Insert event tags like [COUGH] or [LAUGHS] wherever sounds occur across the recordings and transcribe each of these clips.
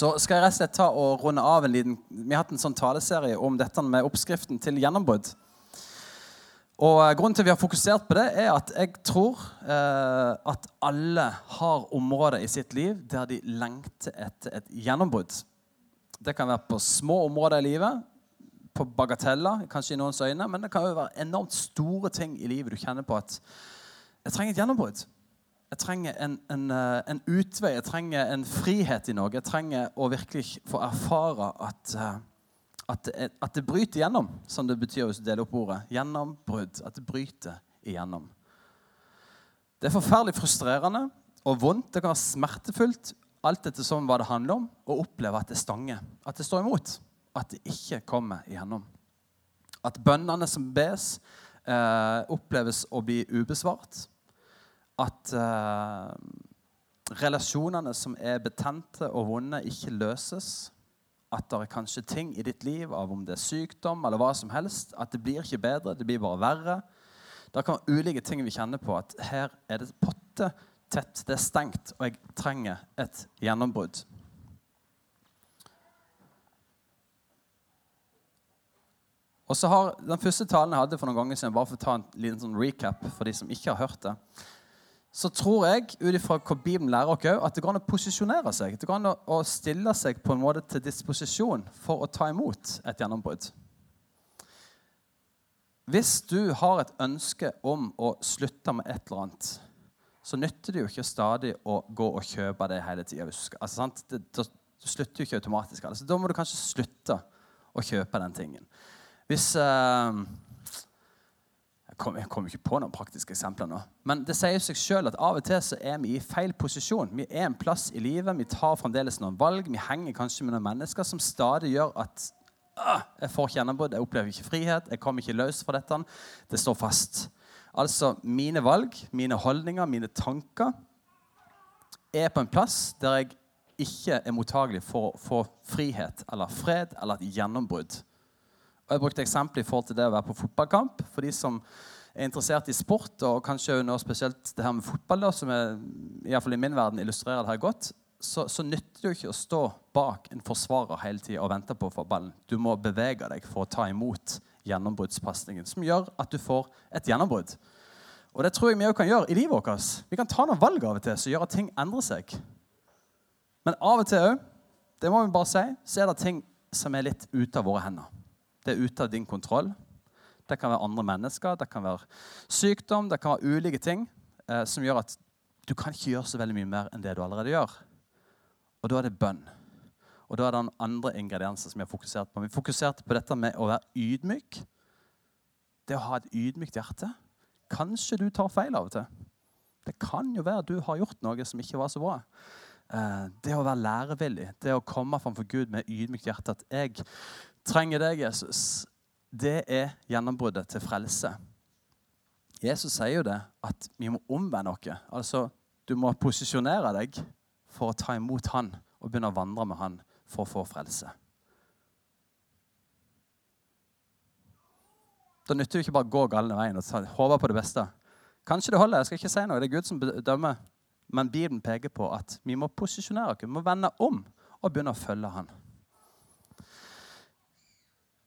så skal jeg rett og slett ta og runde av en liten Vi har hatt en sånn taleserie om dette med oppskriften til gjennombrudd. Og eh, Grunnen til vi har fokusert på det, er at jeg tror eh, at alle har områder i sitt liv der de lengter etter et gjennombrudd. Det kan være på små områder i livet, på bagateller, kanskje i noens øyne, men det kan jo være enormt store ting i livet du kjenner på at jeg trenger et gjennombrudd. Jeg trenger en, en, eh, en, utvei, jeg trenger en frihet i noe. Jeg trenger å virkelig få erfare at, eh, at, det, at det bryter igjennom, som det betyr hvis du deler opp ordet. Gjennombrudd. At det bryter igjennom. Det er forferdelig frustrerende og vondt. Det kan være smertefullt, alt etter sånn hva det handler om, å oppleve at det stanger. At det står imot. At det ikke kommer igjennom. At bønnene som bes, eh, oppleves å bli ubesvart at uh, relasjonene som er betente og vonde, ikke løses. At det er kanskje ting i ditt liv, av om det er sykdom eller hva som helst, at det blir ikke bedre, det blir bare verre. Det kan være ulike ting vi kjenner på. At her er det potte tett, det er stengt, og jeg trenger et gjennombrudd. Og så har Den første talen jeg hadde for noen ganger siden, bare for å ta en liten sånn recap for de som ikke har hørt det, så tror jeg ut ifra hva Bibelen lærer oss, at det går an å posisjonere seg. Det går an å stille seg på en måte til disposisjon for å ta imot et gjennombrudd. Hvis du har et ønske om å slutte med et eller annet, så nytter det jo ikke stadig å gå og kjøpe det hele tida. Altså, det, slutter jo ikke automatisk. Altså, da må du kanskje slutte å kjøpe den tingen. Hvis... Uh, kom, kommer ikke på noen praktiske eksempler nå. Men det sier seg selv at av og til så er vi i feil posisjon. Vi er en plass i livet, vi tar fremdeles noen valg. Vi henger kanskje med noen mennesker som stadig gjør at jeg får ikke gjennombrudd, jeg opplever ikke frihet, jeg kommer ikke løs fra dette. Det står fast. Altså, mine valg, mine holdninger, mine tanker er på en plass der jeg ikke er mottagelig for å få frihet eller fred eller et gjennombrudd. Og Jeg brukte eksempel i forhold til det å være på fotballkamp. For de som er interessert i sport, og kanskje nå spesielt det her med fotball, da, som er, i, fall i min verden illustrerer det her godt, så, så nytter det jo ikke å stå bak en forsvarer hele tida og vente på å få ballen. Du må bevege deg for å ta imot gjennombruddspasningen, som gjør at du får et gjennombrudd. Og det tror jeg vi òg kan gjøre i livet vårt. Vi kan ta noen valg av og til som gjør at ting endrer seg. Men av og til òg, det må vi bare si, så er det ting som er litt ute av våre hender. Det er ute av din kontroll. Det kan være andre mennesker, det kan være sykdom, det kan være ulike ting eh, som gjør at du kan ikke gjøre så veldig mye mer enn det du allerede gjør. Og da er det bønn. Og da er det andre ingredienser som vi har fokusert på. Vi fokuserte på dette med å være ydmyk. Det å ha et ydmykt hjerte. Kanskje du tar feil av og til. Det kan jo være du har gjort noe som ikke var så bra. Eh, det å være lærevillig, det å komme framfor Gud med ydmykt hjerte. At jeg trenger deg, Jesus, det er gjennombruddet til frelse. Jesus sier jo det, at vi må omvende oss. Altså, du må posisjonere deg for å ta imot Han og begynne å vandre med Han for å få frelse. Da nytter det ikke bare å gå galne veien og håpe på det beste. Kanskje det holder, jeg skal ikke si noe, det er Gud som dømmer. Men Bibelen peker på at vi må posisjonere oss, vi må vende om og begynne å følge Han.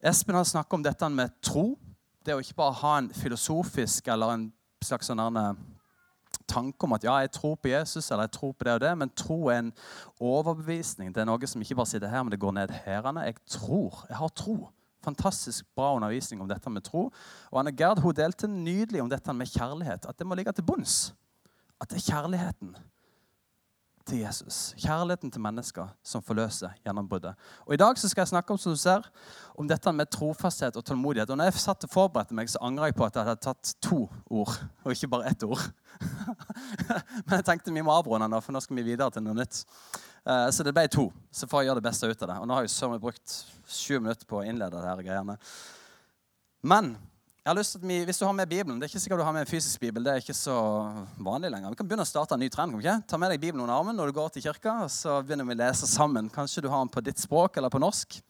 Espen har snakket om dette med tro. Det å ikke bare ha en filosofisk eller en slags sånn tanke om at ja, jeg tror på Jesus eller jeg tror på det og det, men tro er en overbevisning. Det er noe som ikke bare sitter her, men det går ned herene. Jeg tror. Jeg har tro. Fantastisk bra undervisning om dette med tro. Og Anne Gerd hun delte nydelig om dette med kjærlighet. At det må ligge til bunns. At det er kjærligheten til Jesus. Kjærligheten til mennesker som forløser gjennombruddet. Og I dag så skal jeg snakke om som du ser, om dette med trofasthet og tålmodighet. Og når jeg satt og forberedte meg, så angrer jeg på at jeg hadde tatt to ord, og ikke bare ett ord. [LAUGHS] Men jeg tenkte vi må avrunde nå, for nå skal vi videre til noe nytt. Eh, så det ble to. Så får jeg gjøre det beste ut av det. Og nå har jeg søren brukt sju minutter på å innlede det her greiene. Men jeg har lyst til at vi, Hvis du har med Bibelen Det er ikke sikkert du har med en fysisk bibel. Det er ikke så vanlig lenger. Vi kan begynne å starte en ny trend. ikke? Ta med deg Bibelen under armen når du går til kirka, og så begynner vi å lese sammen. Kanskje du har den på ditt språk eller på norsk.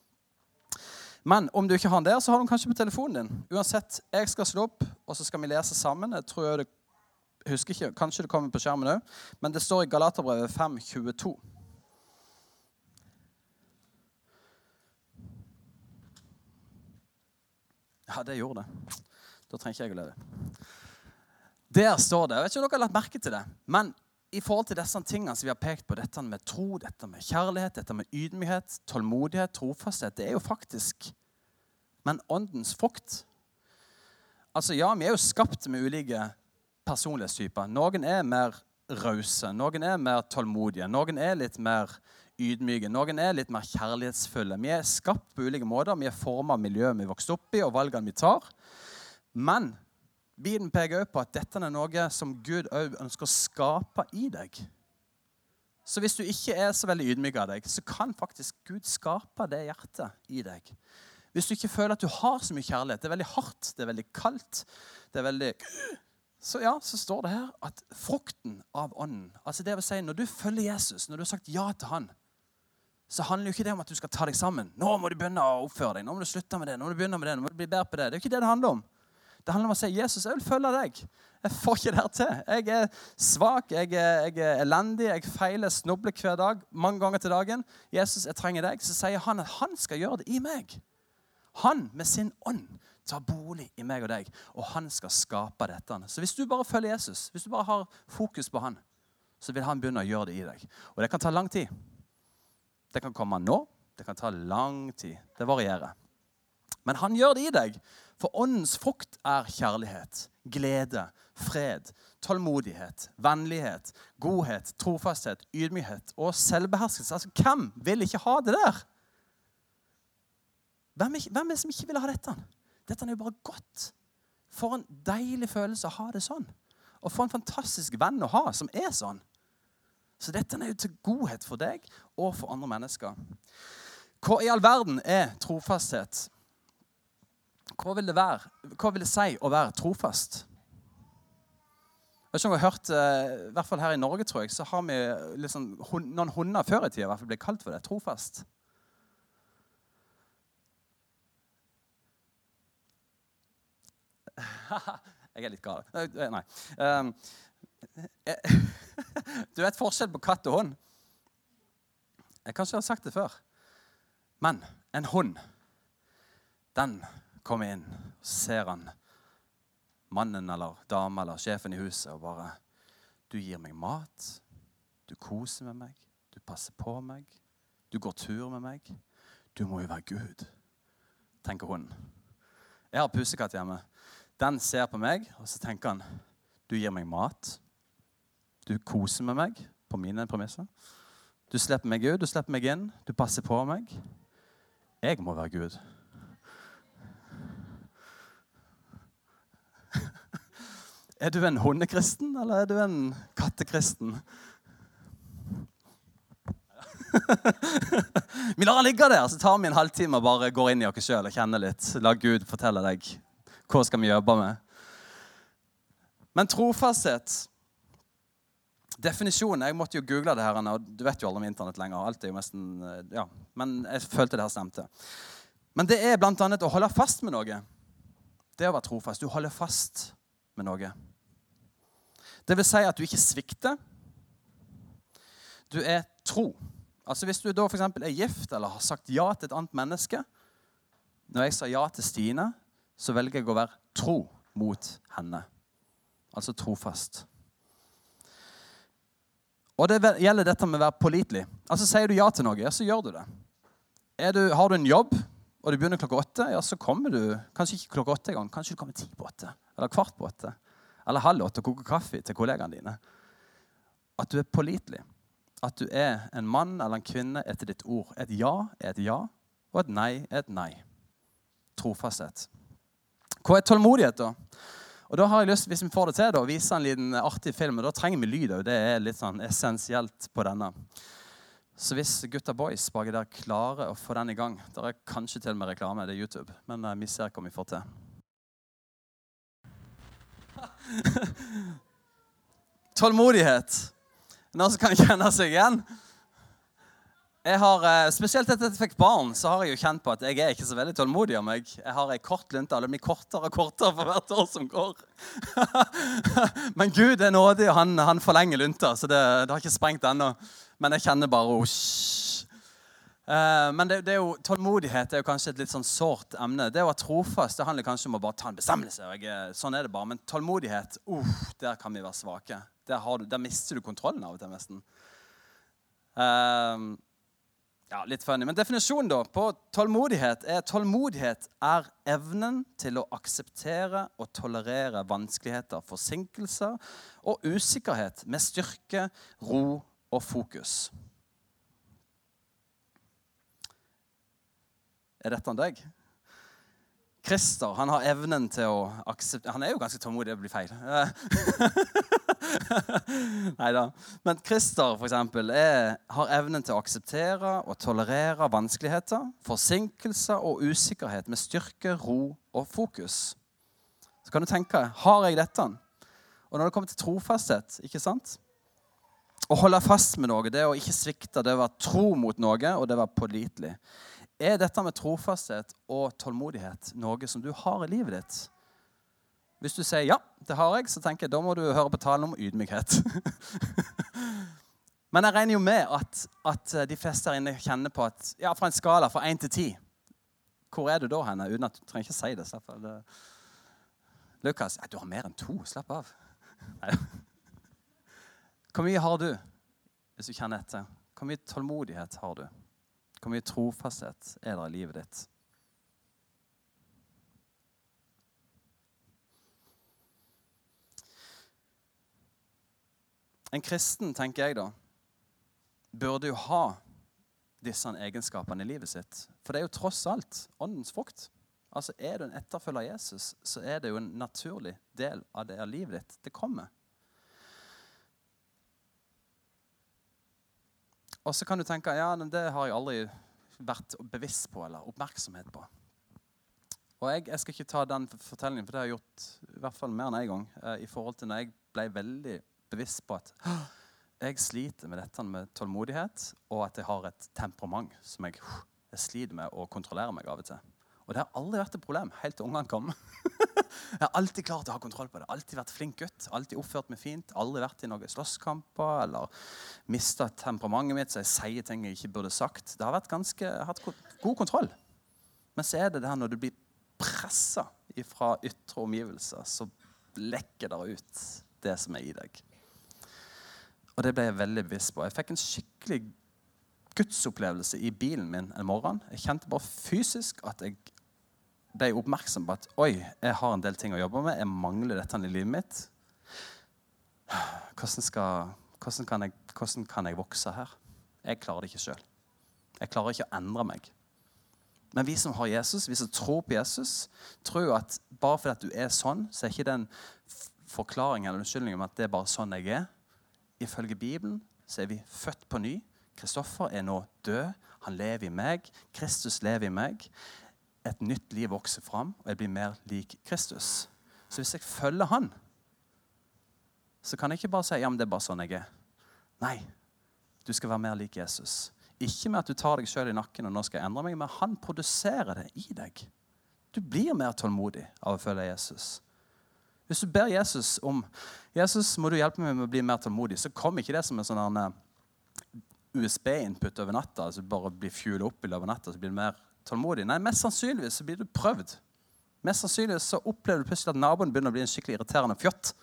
Men om du ikke har den der, så har du den kanskje på telefonen din. Uansett, jeg skal slå opp, og så skal vi lese sammen. Jeg tror jeg det, husker ikke, Kanskje det kommer på skjermen òg. Men det står i Galaterbrevet 5.22. Ja, det gjorde det. Da trenger ikke jeg å leve. Der står det. Jeg vet ikke om dere har lagt merke til det. Men i forhold til disse tingene som vi har pekt på, dette med tro, dette med kjærlighet, dette med ydmykhet, tålmodighet, trofasthet, det er jo faktisk Men åndens frukt Altså, ja, vi er jo skapt med ulike personlighetstyper. Noen er mer rause, noen er mer tålmodige, noen er litt mer ydmyke, noen er litt mer kjærlighetsfulle. Vi er skapt på ulike måter. Vi er formet av miljøet vi vokste opp i, og valgene vi tar. Men Bibelen peker også på at dette er noe som Gud òg ønsker å skape i deg. Så hvis du ikke er så veldig ydmyk av deg, så kan faktisk Gud skape det hjertet i deg. Hvis du ikke føler at du har så mye kjærlighet, det er veldig hardt, det er veldig kaldt det er veldig... Så ja, så står det her at frukten av ånden altså det vil si, Når du følger Jesus, når du har sagt ja til han, så handler jo ikke det om at du skal ta deg sammen. Nå må du begynne å oppføre deg, nå må du slutte med det, nå må du begynne med det, nå må du bli bedre på det. Det er jo ikke det det handler om. Det handler om å si Jesus, jeg vil følge deg. Jeg får ikke det til. Jeg er svak, jeg er, jeg er elendig, jeg feiler, snubler hver dag. mange ganger til dagen. Jesus, jeg trenger deg. Så sier han at han skal gjøre det i meg. Han med sin ånd tar bolig i meg og deg, og han skal skape dette. Så hvis du bare følger Jesus, hvis du bare har fokus på han, så vil han begynne å gjøre det i deg. Og det kan ta lang tid. Det kan komme nå, det kan ta lang tid. Det varierer. Men han gjør det i deg. For åndens frukt er kjærlighet, glede, fred, tålmodighet, vennlighet, godhet, trofasthet, ydmykhet og selvbeherskelse. Altså, Hvem vil ikke ha det der? Hvem hvem er det som ikke vil ha dette? Dette er jo bare godt. For en deilig følelse å ha det sånn. Og for en fantastisk venn å ha som er sånn. Så dette er jo til godhet for deg og for andre mennesker. Hva i all verden er trofasthet? Hva vil det være? Hva vil det si å være trofast? Jeg vet ikke om dere har hørt, eh, i hvert fall her i Norge tror jeg, så har vi liksom, noen hunder før i tida i hvert fall ble kalt for det. Trofast. [LAUGHS] Jeg er litt gal. Nei. Du vet forskjell på katt og hund? Jeg kanskje har sagt det før. Men en hund, den kommer inn, og ser han mannen eller dama eller sjefen i huset og bare Du gir meg mat. Du koser med meg. Du passer på meg. Du går tur med meg. Du må jo være Gud, tenker hun. Jeg har pusekatt hjemme. Den ser på meg, og så tenker han Du gir meg mat. Du koser med meg på mine premisser. Du slipper meg ut, du slipper meg inn. Du passer på meg. Jeg må være Gud. [LAUGHS] Er du en hundekristen, eller er du en kattekristen? [LAUGHS] vi lar den ligge der, så tar vi en halvtime og bare går inn i oss sjøl og kjenner litt. La Gud fortelle deg hva skal vi jobbe med. Men trofasthet Definisjonen Jeg måtte jo google det her, og du vet jo aldri om Internett lenger. alt er jo nesten, ja, Men jeg følte det her stemte. Men det er bl.a. å holde fast med noe. Det å være trofast. Du holder fast med noe. Det vil si at du ikke svikter. Du er tro. Altså Hvis du da f.eks. er gift eller har sagt ja til et annet menneske Når jeg sa ja til Stine, så velger jeg å være tro mot henne. Altså trofast. Og det gjelder dette med å være pålitelig. Altså Sier du ja til noe, ja, så gjør du det. Du, har du en jobb, og du begynner klokka åtte, ja, så kommer du kanskje ikke klokka åtte engang. Kanskje du kommer ti på åtte, eller kvart på åtte eller halv åtte og koker kaffe til kollegaene dine. At du er pålitelig. At du er en mann eller en kvinne etter ditt ord. Et ja er et ja, og et nei er et nei. Trofasthet. Hva er tålmodighet, da? Og da har jeg lyst, Hvis vi får det til, å vise en liten artig film. og Da trenger vi lyd. Det er litt sånn essensielt på denne. Så hvis gutta boys baki der klarer å få den i gang Det er kanskje til og med reklame. Det er YouTube. Men uh, vi ser hva vi får til. [LAUGHS] Tålmodighet. Noen som kan kjenne seg igjen? Jeg har, eh, Spesielt etter at jeg fikk barn, så har jeg jo kjent på at jeg er ikke så veldig tålmodig av meg. Jeg har ei kort lunte, og det blir kortere og kortere for hvert år som går. [LAUGHS] Men Gud er nådig, og han, han forlenger lunta, så det, det, har ikke sprengt ennå. Men jeg kjenner bare osj. Eh, men det, det er jo, tålmodighet er jo kanskje et litt sånn sårt emne. Det å være trofast det handler kanskje om å bare ta en bestemmelse. og Jeg, sånn er det bare. Men tålmodighet, uh, der kan vi være svake. Der, du, der, mister du kontrollen av og til, nesten. Uh, ja, litt funny. Men definisjonen da på tålmodighet er tålmodighet er evnen til å akseptere og tolerere vanskeligheter, forsinkelser og usikkerhet med styrke, ro og fokus. Er dette deg? Christer han har evnen til å akseptere Han er jo ganske tålmodig, det blir feil. [LAUGHS] [LAUGHS] Nei da. Men Christer for eksempel, er, har evnen til å akseptere og tolerere vanskeligheter, forsinkelser og usikkerhet med styrke, ro og fokus. Så kan du tenke har jeg dette? Og når det kommer til trofasthet ikke sant? Å holde fast med noe, det å ikke svikte, det å være tro mot noe, og det å være pålitelig. Er dette med trofasthet og tålmodighet noe som du har i livet ditt? Hvis du sier ja, det har jeg, så tenker jeg da må du høre på talen om ydmykhet. [LAUGHS] Men jeg regner jo med at, at, de fleste her inne kjenner på at ja, fra en skala fra 1 til 10 Hvor er du da henne? Uten at du trenger ikke si det. Slapp av. Det. Lukas, ja, du har mer enn to. Slapp av. Nei. Hvor mye har du, hvis du kjenner etter? Hvor mye tålmodighet har du? Hvor mye trofasthet er det i livet ditt? En kristen, tenker jeg da, burde jo ha disse egenskapene i livet sitt. For det er jo tross alt åndens frukt. Altså, Er du en etterfølger av Jesus, så er det jo en naturlig del av det av livet ditt. Det kommer. Og så kan du tenke ja, men det har jeg aldri vært bevisst på eller oppmerksomhet på. Og jeg, jeg skal ikke ta den fortellingen, for det har jeg gjort i hvert fall mer enn én en gang. Eh, I forhold til når jeg ble veldig bevisst på at jeg sliter med dette med tålmodighet, og at jeg har et temperament som jeg, jeg sliter med å kontrollere meg av og til. Og det har aldri vært et problem helt til ungene kom. [LAUGHS] jeg har alltid klart å ha kontroll på det. Alltid vært flink gutt. Alltid oppført meg fint. Aldri vært i noen slåsskamper eller mista temperamentet mitt så jeg sier ting jeg ikke burde sagt. Det har vært ganske, jeg har hatt god kontroll. Men så er det det her når du blir pressa fra ytre omgivelser, så lekker det ut det som er i deg. Og det ble jeg veldig bevisst på. Jeg fikk en skikkelig gudsopplevelse i bilen min en morgen. Jeg kjente bare fysisk at jeg ble oppmerksom på at oi, jeg har en del ting å jobbe med. Jeg mangler dette i livet mitt. Hvordan, skal, hvordan, kan jeg, hvordan kan jeg vokse her? Jeg klarer det ikke sjøl. Jeg klarer ikke å endre meg. Men vi som har Jesus, vi som tror på Jesus, tror at bare fordi du er sånn, så er ikke en forklaring eller unnskyldning om at det er bare sånn jeg er. Ifølge Bibelen så er vi født på ny. Kristoffer er nå død. Han lever i meg. Kristus lever i meg et nytt liv vokser fram, og jeg blir mer lik Kristus. Så hvis jeg følger han, så kan jeg ikke bare si ja, men det er bare sånn jeg er. Nei, du skal være mer lik Jesus. Ikke med at du tar deg sjøl i nakken og nå skal jeg endre meg, men han produserer det i deg. Du blir mer tålmodig av å følge Jesus. Hvis du ber Jesus om Jesus, må du hjelpe meg med å bli mer tålmodig, så kommer ikke det som en sånn eh, USB-input over natta. altså Bare bli fuela opp i løpet av natta, så blir du mer tålmodig? Nei, mest sannsynligvis så blir du prøvd. Mest sannsynligvis så opplever du plutselig at naboen begynner å bli en skikkelig irriterende fjott.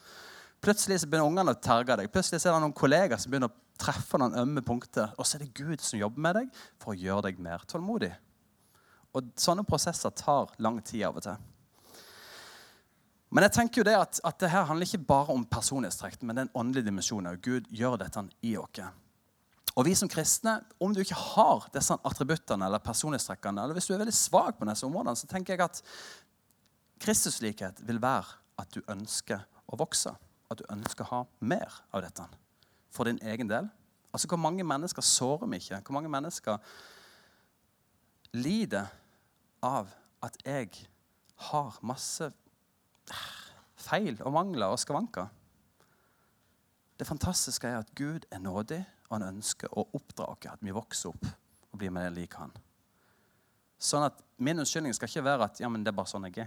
Plutselig så begynner ungene å terge deg. Plutselig så er det noen kollegaer som begynner å treffe noen ømme punkter. Og så er det Gud som jobber med deg for å gjøre deg mer tålmodig. Og sånne prosesser tar lang tid av og til. Men jeg tenker jo det at, at det her handler ikke bare om personlighetstrekk, men den åndelige dimensjonen. Gud gjør dette i oss. Og vi som kristne, om du ikke har disse attributtene eller personlighetstrekkene, eller hvis du er veldig svak på disse områdene, så tenker jeg at Kristuslikhet vil være at du ønsker å vokse. At du ønsker å ha mer av dette for din egen del. Altså, Hvor mange mennesker sårer vi ikke? Hvor mange mennesker lider av at jeg har masse feil og mangler og skavanker? Det fantastiske er at Gud er nådig og han ønsker å oppdra oss, at vi vokser opp og blir mer lik han. Sånn at Min unnskyldning skal ikke være at ja, men det er bare sånn jeg er.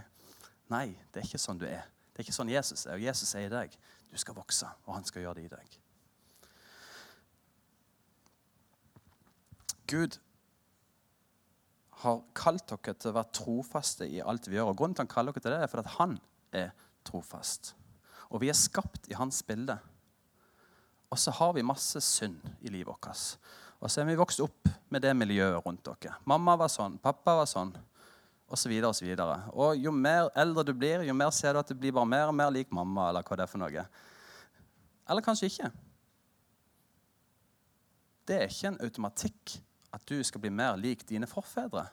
Nei, det er ikke sånn du er. Det er ikke sånn Jesus er. Og Jesus er i deg. Du skal vokse, og han skal gjøre det i deg. Gud har kalt dere til å være trofaste i alt vi gjør. Og Grunnen til han kaller dere til det, er fordi at han er trofast. Og vi er skapt i hans bilde. Og så har vi masse synd i livet vårt. Og så er vi vokst opp med det miljøet rundt dere. Mamma var sånn, pappa var sånn, osv. Og, så og, og jo mer eldre du blir, jo mer ser du at du blir bare mer og mer lik mamma. Eller hva det er for noe. Eller kanskje ikke. Det er ikke en automatikk at du skal bli mer lik dine forfedre.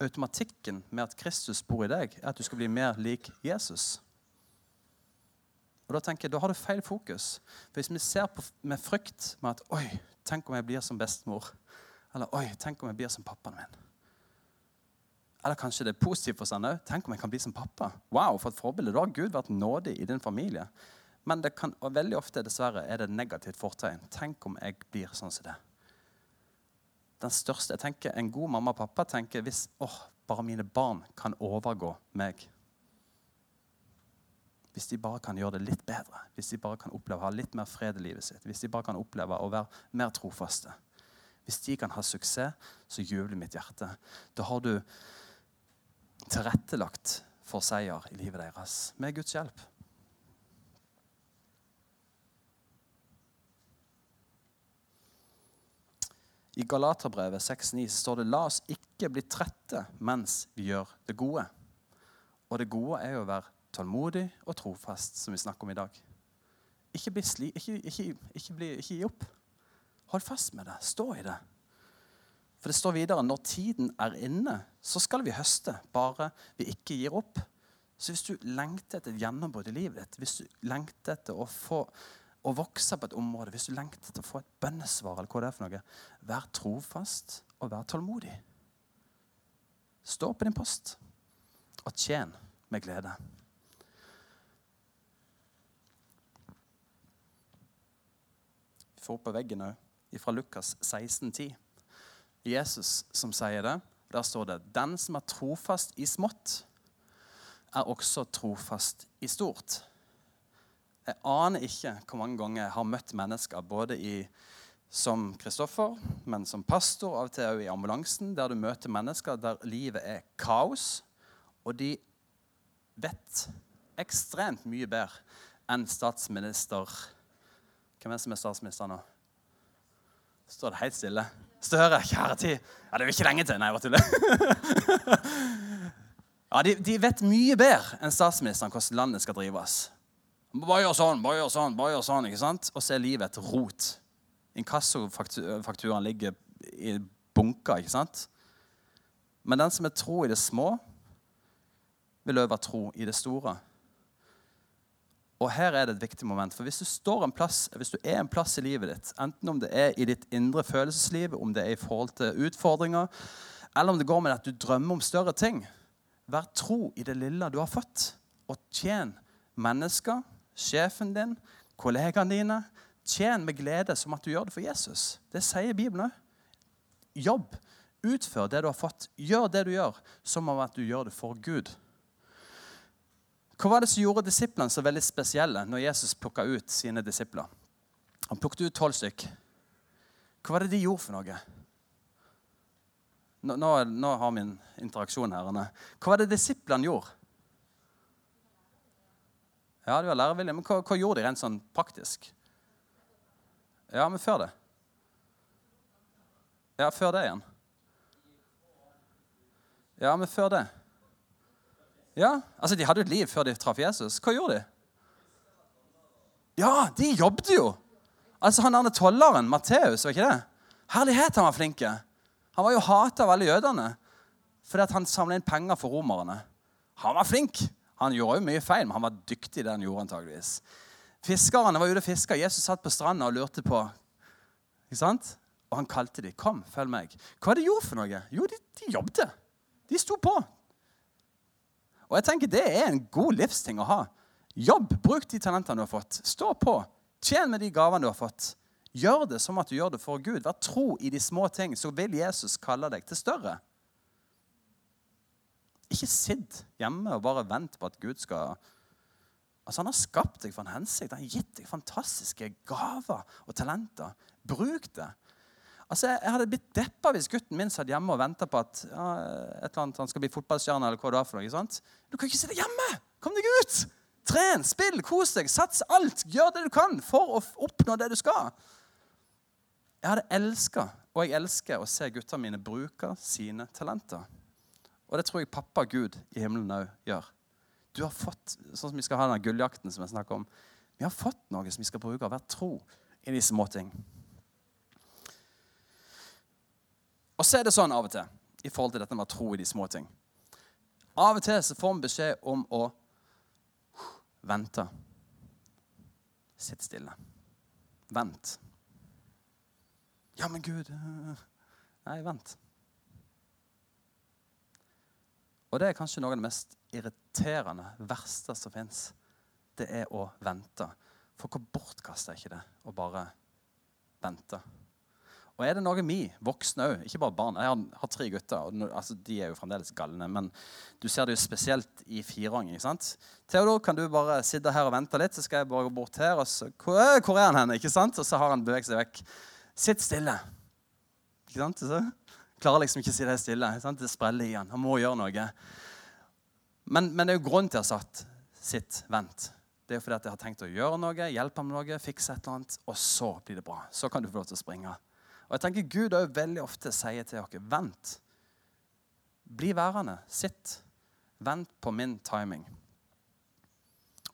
Automatikken med at Kristus bor i deg, er at du skal bli mer lik Jesus. Og Da tenker jeg, da har du feil fokus. For Hvis vi ser på, med frykt med at Oi, tenk om jeg blir som bestemor. Eller Oi, tenk om jeg blir som pappaen min. Eller kanskje det er positivt for seg òg. Tenk om jeg kan bli som pappa. Wow, for et forbilde. Da har Gud vært nådig i din familie. Men det kan, og veldig ofte dessverre er det et negativt fortegn. Tenk om jeg blir sånn som det. Den største, jeg tenker, En god mamma og pappa tenker hvis åh, bare mine barn kan overgå meg. Hvis de bare kan gjøre det litt bedre, hvis de bare kan oppleve å ha litt mer fred i livet sitt, hvis de bare kan oppleve å være mer trofaste Hvis de kan ha suksess, så jubler mitt hjerte. Da har du tilrettelagt for seier i livet deres med Guds hjelp. I Galaterbrevet 6,9 står det la oss ikke bli trette mens vi gjør det gode. Og det gode er jo å være tålmodig og trofast, som vi snakker om i dag. Ikke, bli sli, ikke, ikke, ikke, bli, ikke gi opp. Hold fast med det. Stå i det. For det står videre når tiden er inne, så skal vi høste, bare vi ikke gir opp. Så hvis du lengter etter et gjennombrudd i livet ditt, hvis du lengter etter å få å vokse på et område, hvis du lengter til å få et bønnesvar, eller hva det er for noe, vær trofast og vær tålmodig. Stå på din post og tjen med glede. Vi får på veggen òg, fra Lukas 16,10. Jesus som sier det. Der står det Den som er trofast i smått, er også trofast i stort. Jeg aner ikke hvor mange ganger jeg har møtt mennesker både i, som Kristoffer, men som pastor, av og til også i ambulansen, der du møter mennesker der livet er kaos, og de vet ekstremt mye bedre enn statsminister Hvem er det som er statsminister nå? Står det helt stille? Støre, kjære tid. Ja, det er jo ikke lenge til. Nei, jeg bare tuller. [LAUGHS] ja, de, de, vet mye bedre enn statsministeren hvordan landet skal drives. Bare gjør sånn, bare gjør sånn, bare gjør sånn. ikke sant? Og så er livet et rot. Inkassofakturen ligger i bunker, ikke sant? Men den som er tro i det små, vil øve tro i det store. Og her er det et viktig moment. For hvis du, plass, hvis du er en plass i livet ditt, enten om det er i ditt indre følelsesliv, om det er i forhold til utfordringer, eller om det går med at du drømmer om større ting, vær tro i det lille du har fått, og tjen mennesker, sjefen din, kollegaene dine. Tjen med glede som at du gjør det for Jesus. Det sier Bibelen òg. Jobb. Utfør det du har fått. Gjør det du gjør, som om at du gjør det for Gud. Hva var det som gjorde disiplene så veldig spesielle når Jesus plukka ut sine disipler? Han plukket ut tolv stykk. Hva var det de gjorde for noe? Nå, nå, nå har vi en interaksjon her. Hva var det disiplene gjorde? Ja, de var lærevillige, men hva, hva, gjorde de rent sånn praktisk? Ja, men før det? Ja, før det igjen. Ja, men før det? Ja, altså De hadde jo et liv før de traff Jesus. Hva gjorde de? Ja, de jobbet jo! Altså Han der tolleren, Matteus, var ikke det? Herlighet, han var flink. Han var jo hata av alle jødene fordi at han samla inn penger for romerne. Han var flink. Han gjorde jo mye feil, men han var dyktig i det han gjorde. antageligvis. Fiskerne var ute og fiska. Jesus satt på stranda og lurte på. Ikke sant? Og han kalte dem. 'Kom, følg meg.' Hva de gjorde for noe? Jo, de, de jobbet. De sto på. Og jeg tenker Det er en god livsting å ha. Jobb. Bruk de talentene du har fått. Stå på. Tjen med de gavene du har fått. Gjør det som at du gjør det for Gud. Vær tro i de små ting, så vil Jesus kalle deg til større. Ikke sitt hjemme og bare vent på at Gud skal Altså, Han har skapt deg for en hensikt. Han har gitt deg fantastiske gaver og talenter. Bruk det. Altså, Jeg hadde blitt deppa hvis gutten min satt hjemme og venta på at ja, et eller annet, han skal bli fotballstjerne. eller hva det er for noe, ikke sant? Du kan ikke sitte hjemme! Kom deg ut! Tren, spill, kos deg, sats alt. Gjør det du kan for å oppnå det du skal. Jeg hadde elska, og jeg elsker, å se guttene mine bruke sine talenter. Og det tror jeg pappa Gud i himmelen òg gjør. Du har fått, sånn som Vi skal ha denne gulljakten som jeg snakker om. Vi har fått noe som vi skal bruke, og være tro i de små ting. Og så er det sånn av og til i forhold til dette med tro i de små ting. Av og til så får vi beskjed om å vente. Sitt stille. Vent. Ja, men Gud øh, Nei, vent. Og det er kanskje noe av det mest irriterende, verste som fins. Det er å vente. For hvor bortkasta er ikke det å bare vente? Og er det noe vi voksne òg, ikke bare barn Jeg har, har tre gutter, og altså, de er jo fremdeles galne. Men du ser det jo spesielt i fireåring. Theodor, kan du bare sitte her og vente litt, så skal jeg bare gå bort her. og så, hvor, er han hen? ikke sant? Og så har han beveget seg vekk. Sitt stille. Ikke sant? Så klarer liksom ikke å si det stille. Sant? Det spreller i han. Han må gjøre noe. Men, men det er jo grunnen til å ha satt sitt, vent. Det er fordi at jeg har tenkt å gjøre noe, hjelpe ham med noe, fikse et eller annet, og så blir det bra. Så kan du få lov til å springe. Og jeg tenker Gud også veldig ofte sier til dere vent. Bli værende. Sitt. Vent på min timing.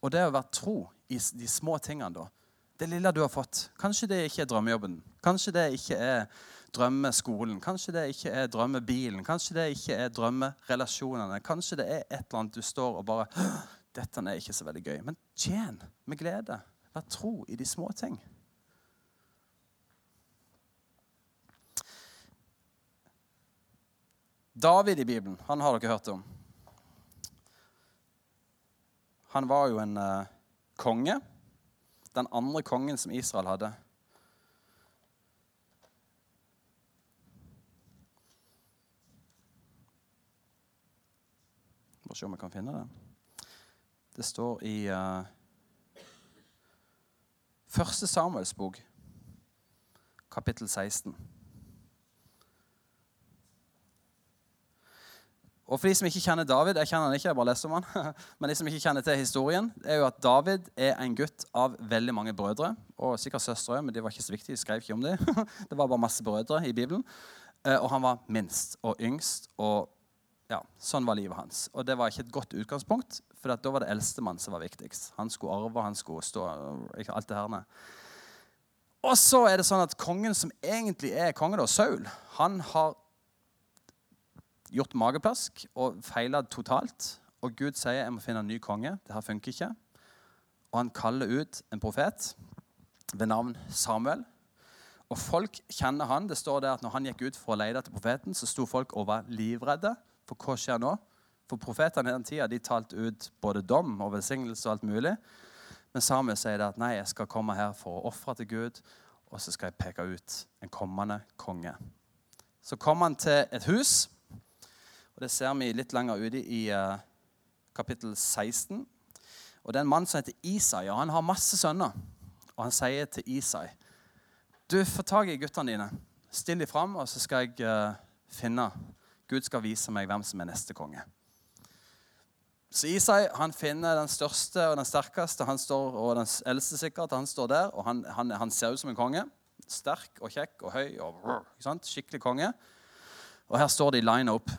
Og det å være tro i de små tingene, da. Det lille du har fått. Kanskje det ikke er drømmejobben. Kanskje det ikke er drømmeskolen. Kanskje det ikke er drømmebilen. Kanskje det ikke er drømmerelasjonene. Kanskje det er et eller annet du står og bare Dette er ikke så veldig gøy. Men tjen med glede. Vær tro i de små ting. David i Bibelen, han har dere hørt om. Han var jo en uh, konge. Den andre kongen som Israel hadde. Bare se om jeg kan finne det. Det står i uh, Første Samuels bok, kapittel 16. Og for de som ikke kjenner David, jeg kjenner han ikke, jeg bare leser om han, [LAUGHS] men de som ikke kjenner til historien, er jo at David er en gutt av veldig mange brødre. Og sikkert søstre men de var ikke så viktige. De skrev ikke om det. [LAUGHS] Det var bare masse brødre i Bibelen. Eh, og han var minst og yngst. Og ja, sånn var livet hans. Og det var ikke et godt utgangspunkt, for da var det eldstemann som var viktigst. Han skulle arve, han skulle stå ikke, alt det her. Og så er det sånn at kongen som egentlig er konge, da, Saul, han har gjort mageplask og feila totalt. Og Gud sier jeg må finne en ny konge. Det her funker ikke. Og han kaller ut en profet ved navn Samuel. Og folk kjenner han. Det står der at når han gikk ut for å lete etter profeten, så sto folk og var livredde. For hva skjer nå? For profetene i den tida de talte ut både dom og velsignelse og alt mulig. Men Samuel sier det at nei, jeg skal komme her for å ofre til Gud, og så skal jeg peke ut en kommende konge. Så kom han til et hus og Det ser vi litt lenger ute i uh, kapittel 16. Og Det er en mann som heter Isai, og han har masse sønner. Og han sier til Isai Du, få tak i guttene dine. Still dem fram, og så skal jeg uh, finne Gud skal vise meg hvem som er neste konge. Så Isai han finner den største og den sterkeste han står, og den eldste sikkert. Han står der, og han, han, han ser ut som en konge. Sterk og kjekk og høy. og Skikkelig konge. Og her står de line up.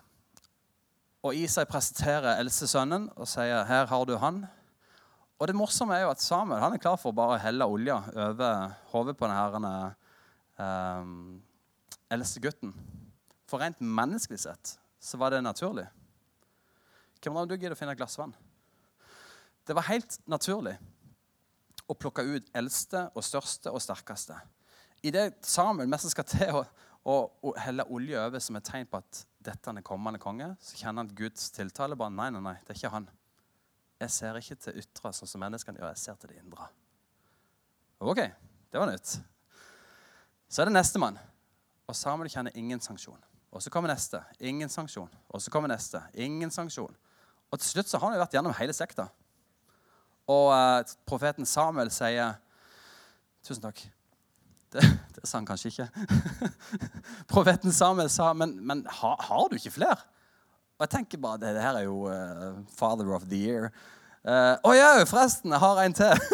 Og Isai presenterer eldstesønnen og sier, 'Her har du han'. Og det morsomme er jo at Samuel han er klar for å bare helle olja over hodet på denne um, eldste gutten. For rent menneskelig sett så var det naturlig. Hvem av du gidder å finne et glass vann? Det var helt naturlig å plukke ut eldste og største og sterkeste. I det Samuel mest skal til å, å, å helle olje over som et tegn på at dette er kommende konge, så kjenner han Guds tiltale. bare, Nei, nei, nei, det er ikke han. Jeg ser ikke til ytre sånn som menneskene gjør. Jeg ser til det indre. Ok, det var nytt. Så er det nestemann. Og Samuel kjenner ingen sanksjon. Og så kommer neste. Ingen sanksjon. Og så kommer neste. Ingen sanksjon. Og til slutt så har han jo vært gjennom hele sekta. Og eh, profeten Samuel sier Tusen takk. [LAUGHS] Det, det sa han kanskje ikke. [LAUGHS] Profeten Samuel sa, men, men har, har, du ikke flere? Og jeg tenker bare, det, det her er jo uh, father of the year. Å uh, ja, forresten, jeg har en til.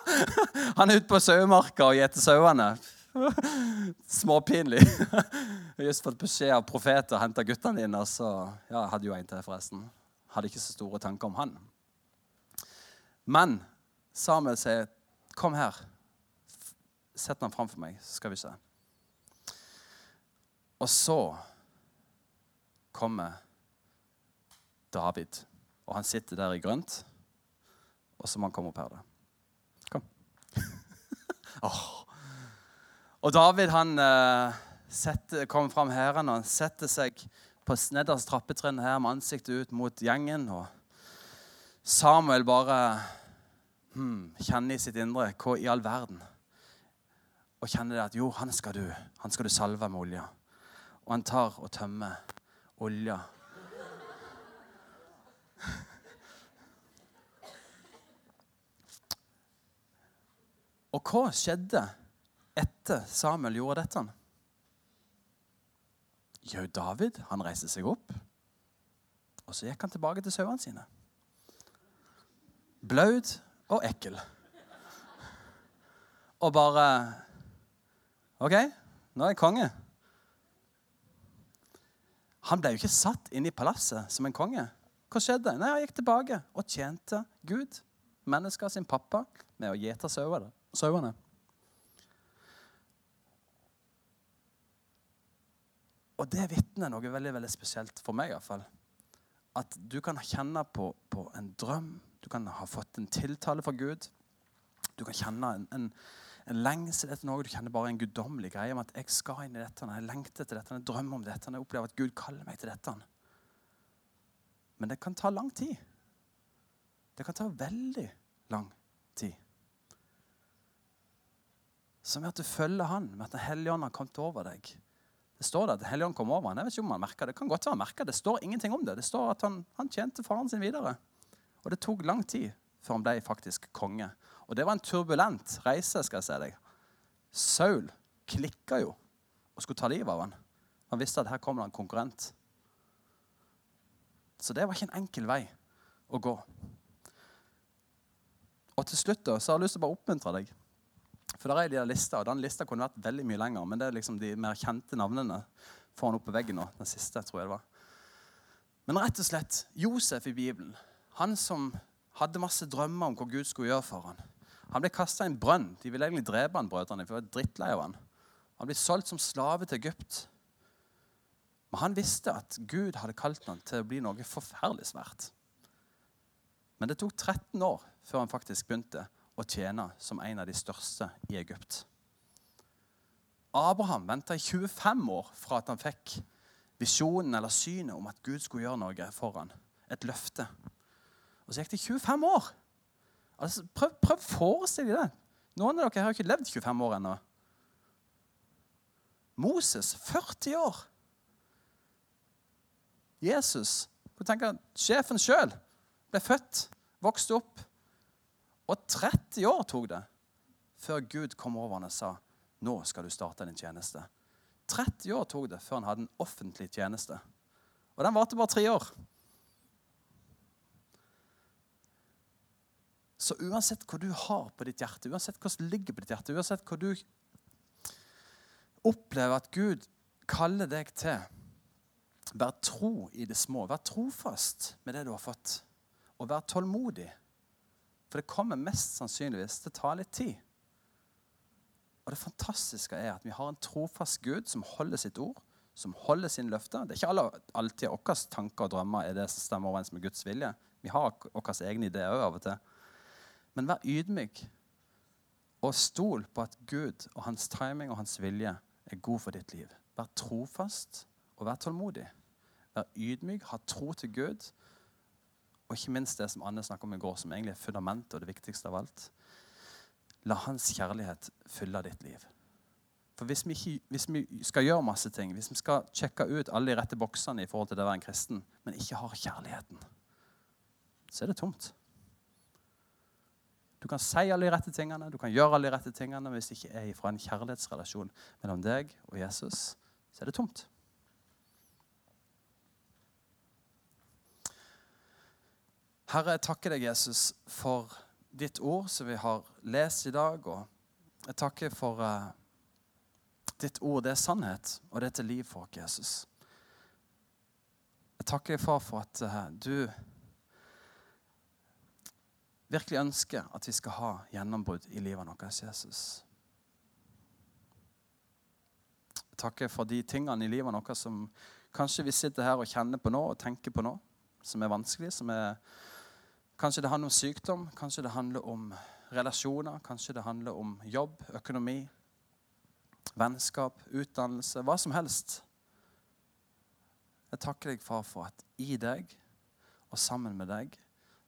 [LAUGHS] han er ute på sauemarka og gjeter sauene. [LAUGHS] Småpinlig. Jeg har just fått beskjed av profeter å hente guttene dine. Så ja, jeg hadde jo en til, forresten. Hadde ikke så store tanker om han. Men Samuel sier, 'Kom her.' Sett ham framfor meg, så skal vi se. Og så kommer David, og han sitter der i grønt. Og så må han komme opp her, da. Kom. [LAUGHS] oh. Og David han uh, setter, kommer fram her og han setter seg på nederste trappetrinn her med ansiktet ut mot gjengen. Og Samuel bare hmm, kjenner i sitt indre hva i all verden og kjenner det at jo, han skal du, han skal du salve med olje. Og han tar og tømmer olja. [LAUGHS] Og hva skjedde etter Samuel gjorde dette? Jo, David han reiste seg opp, og så gikk han tilbake til sauene sine. Blaut og ekkel. Og bare OK, nå er jeg konge. Han ble jo ikke satt inn i palasset som en konge. Hva skjedde? Nei, Han gikk tilbake og tjente Gud, mennesker sin pappa, med å gjete sauene. Og det vitner noe veldig veldig spesielt for meg. I hvert fall. At du kan kjenne på, på, en drøm, du kan ha fått en tiltale fra Gud. Du kan kjenne en, en en lengsel etter noe. Du kjenner bare en guddommelig greie om at jeg skal inn i dette. Jeg lengter etter dette, jeg drømmer om dette. Jeg opplever at Gud kaller meg til dette. Men det kan ta lang tid. Det kan ta veldig lang tid. Som med at du følger Han, med at Den hellige ånd har kommet over deg. Det står det at Helligånden kom over han. Jeg vet ikke om han merker Det Det kan godt være han merker det. Står ingenting om det. Det står at han, han tjente faren sin videre. Og det tok lang tid før han ble faktisk konge. Og det var en turbulent reise, skal jeg si deg. Saul klikka jo og skulle ta livet av han. Han visste at her kommer det en konkurrent. Så det var ikke en enkel vei å gå. Og til slutt da, så har jeg lyst til å bare oppmuntre deg. For der er de der lista, og Den lista kunne vært veldig mye lenger, men det er liksom de mer kjente navnene får han opp på veggen nå. Den siste, tror jeg det var. Men rett og slett Josef i Bibelen, han som hadde masse drømmer om hva Gud skulle gjøre for ham. Han ble kasta i en brønn. De ville egentlig drepe han, brødrene, for de var drittlei av han. Han ble solgt som slave til Egypt. Men han visste at Gud hadde kalt ham til å bli noe forferdelig svært. Men det tok 13 år før han faktisk begynte å tjene som en av de største i Egypt. Abraham venta i 25 år fra at han fikk visjonen eller synet om at Gud skulle gjøre noe for ham. Et løfte. Og så gikk det 25 år Altså, prøv, prøv forestille det. Noen av dere har ikke levd 25 år ennå. Moses 40 år. Jesus tenker, Sjefen sjøl ble født, vokste opp. Og 30 år tok det før Gud kom over ham og sa nå skal du starte din tjeneste. 30 år tok det før han hadde en offentlig tjeneste. Og den varte bare tre år. Så uansett hva du har på ditt hjerte, uansett hva som ligger på ditt hjerte, uansett hva du opplever at Gud kaller deg til, vær tro i det små. Vær trofast med det du har fått, og vær tålmodig. For det kommer mest sannsynligvis til å ta litt tid. Og det fantastiske er at vi har en trofast Gud som holder sitt ord, som holder sine løfter. Det er ikke alle, alltid våre tanker og drømmer er det som stemmer overens med Guds vilje. Vi har våre egne ideer av og til. Men vær ydmyk og stol på at Gud og hans timing og hans vilje er god for ditt liv. Vær trofast og vær tålmodig. Vær ydmyk, ha tro til Gud. Og ikke minst det som Anne snakket om i går, som egentlig er fundamentet og det viktigste av alt. La hans kjærlighet fylle ditt liv. For hvis vi, ikke, hvis vi, skal gjøre masse ting, hvis vi skal sjekke ut alle de rette boksene i forhold til det å være en kristen, men ikke har kjærligheten, så er det tomt. Du kan si alle de rette tingene, du kan gjøre alle de rette tingene, men hvis det ikke er fra en kjærlighetsrelasjon mellom deg og Jesus, så er det tomt. Herre, jeg takker deg, Jesus, for ditt ord som vi har lest i dag. Og jeg takker for uh, ditt ord. Det er sannhet, og det er til liv for oss, Jesus. Jeg takker deg, far, for at uh, du virkelig ønsker at vi skal ha gjennombrudd i livet vårt, Jesus. Jeg takker for de tingene i livet vårt som kanskje vi sitter her og kjenner på nå og tenker på nå, som er vanskelig. som er Kanskje det handler om sykdom, kanskje det handler om relasjoner, kanskje det handler om jobb, økonomi, vennskap, utdannelse, hva som helst. Jeg takker deg, far, for at i deg og sammen med deg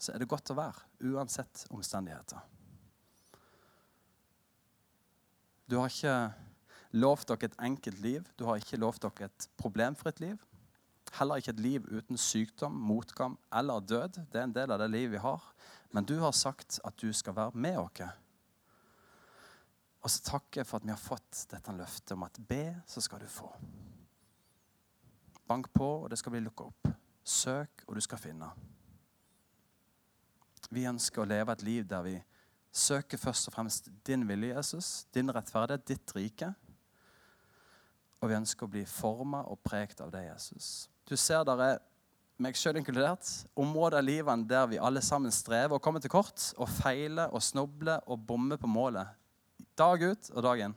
så er det godt å være, uansett omstendigheter. Du har ikke lovt dere et enkelt liv. Du har ikke lovt dere et problemfritt liv. Heller ikke et liv uten sykdom, motgang eller død. Det er en del av det livet vi har. Men du har sagt at du skal være med oss. Og så takker jeg for at vi har fått dette løftet om at be, så skal du få. Bank på, og det skal bli lukka opp. Søk, og du skal finne. Vi ønsker å leve et liv der vi søker først og fremst din vilje, Jesus, din rettferdighet, ditt rike. Og vi ønsker å bli forma og pregt av deg, Jesus. Du ser der er meg sjøl inkludert, områder av livet der vi alle sammen strever og kommer til kort og feiler og snubler og bommer på målet. Dag ut og dag inn.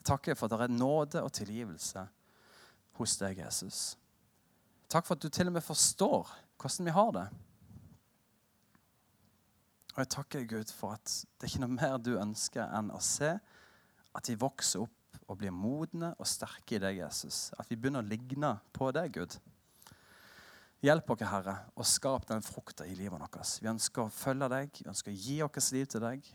Jeg takker for at det er nåde og tilgivelse hos deg, Jesus. Takk for at du til og med forstår hvordan vi har det. Og jeg takker Gud for at det er ikke noe mer du ønsker enn å se at vi vokser opp og blir modne og sterke i deg, Jesus. At vi begynner å ligne på deg, Gud. Hjelp oss, Herre, og skap den frukta i livet vårt. Vi ønsker å følge deg, vi ønsker å gi vårt liv til deg.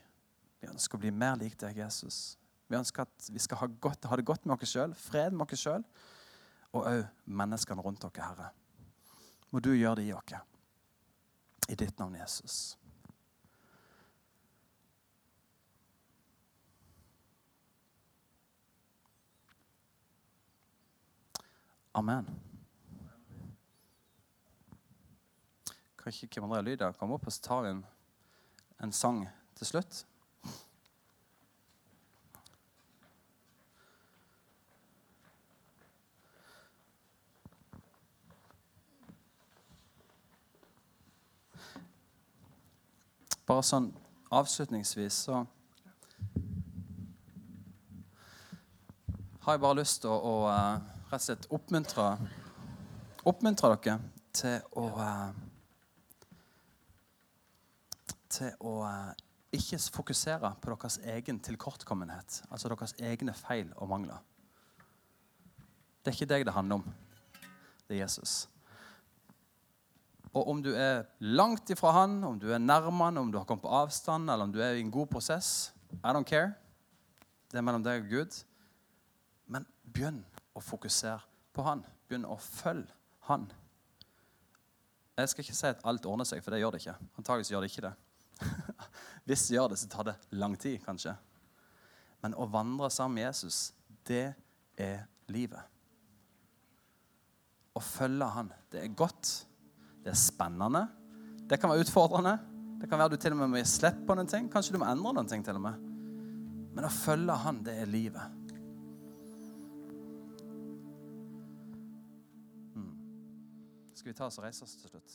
Vi ønsker å bli mer lik deg, Jesus. Vi ønsker at vi skal ha, godt, ha det godt med oss sjøl, fred med oss sjøl, og òg menneskene rundt oss, Herre. Må du gjøre det i oss. I ditt navn, Jesus. Amen. Kan ikke Kim André Lyda komme opp og ta en, en sang til slutt? Bare sånn avslutningsvis så har jeg bare lyst til å, å uh, rett og slett oppmuntre, oppmuntre dere til å eh, Til å eh, ikke fokusere på deres egen tilkortkommenhet, altså deres egne feil og mangler. Det er ikke deg det handler om. Det er Jesus. Og om du er langt ifra han, om du er nærme han, om du har kommet på avstand, eller om du er i en god prosess I don't care. Det er mellom deg og Gud. Men begynn og fokusere på han. Begynn å følge han. Jeg skal ikke si at alt ordner seg, for det gjør det ikke. Antakeligvis gjør det ikke det. [LAUGHS] Hvis det gjør det, så tar det lang tid, kanskje. Men å vandre sammen med Jesus, det er livet. Å følge han, det er godt. Det er spennende. Det kan være utfordrende. Det kan være du til og med må gi slipp på noen ting. Kanskje du må endre noen ting til og med. Men å følge han, det er livet. Skal vi ta oss og reise oss til slutt?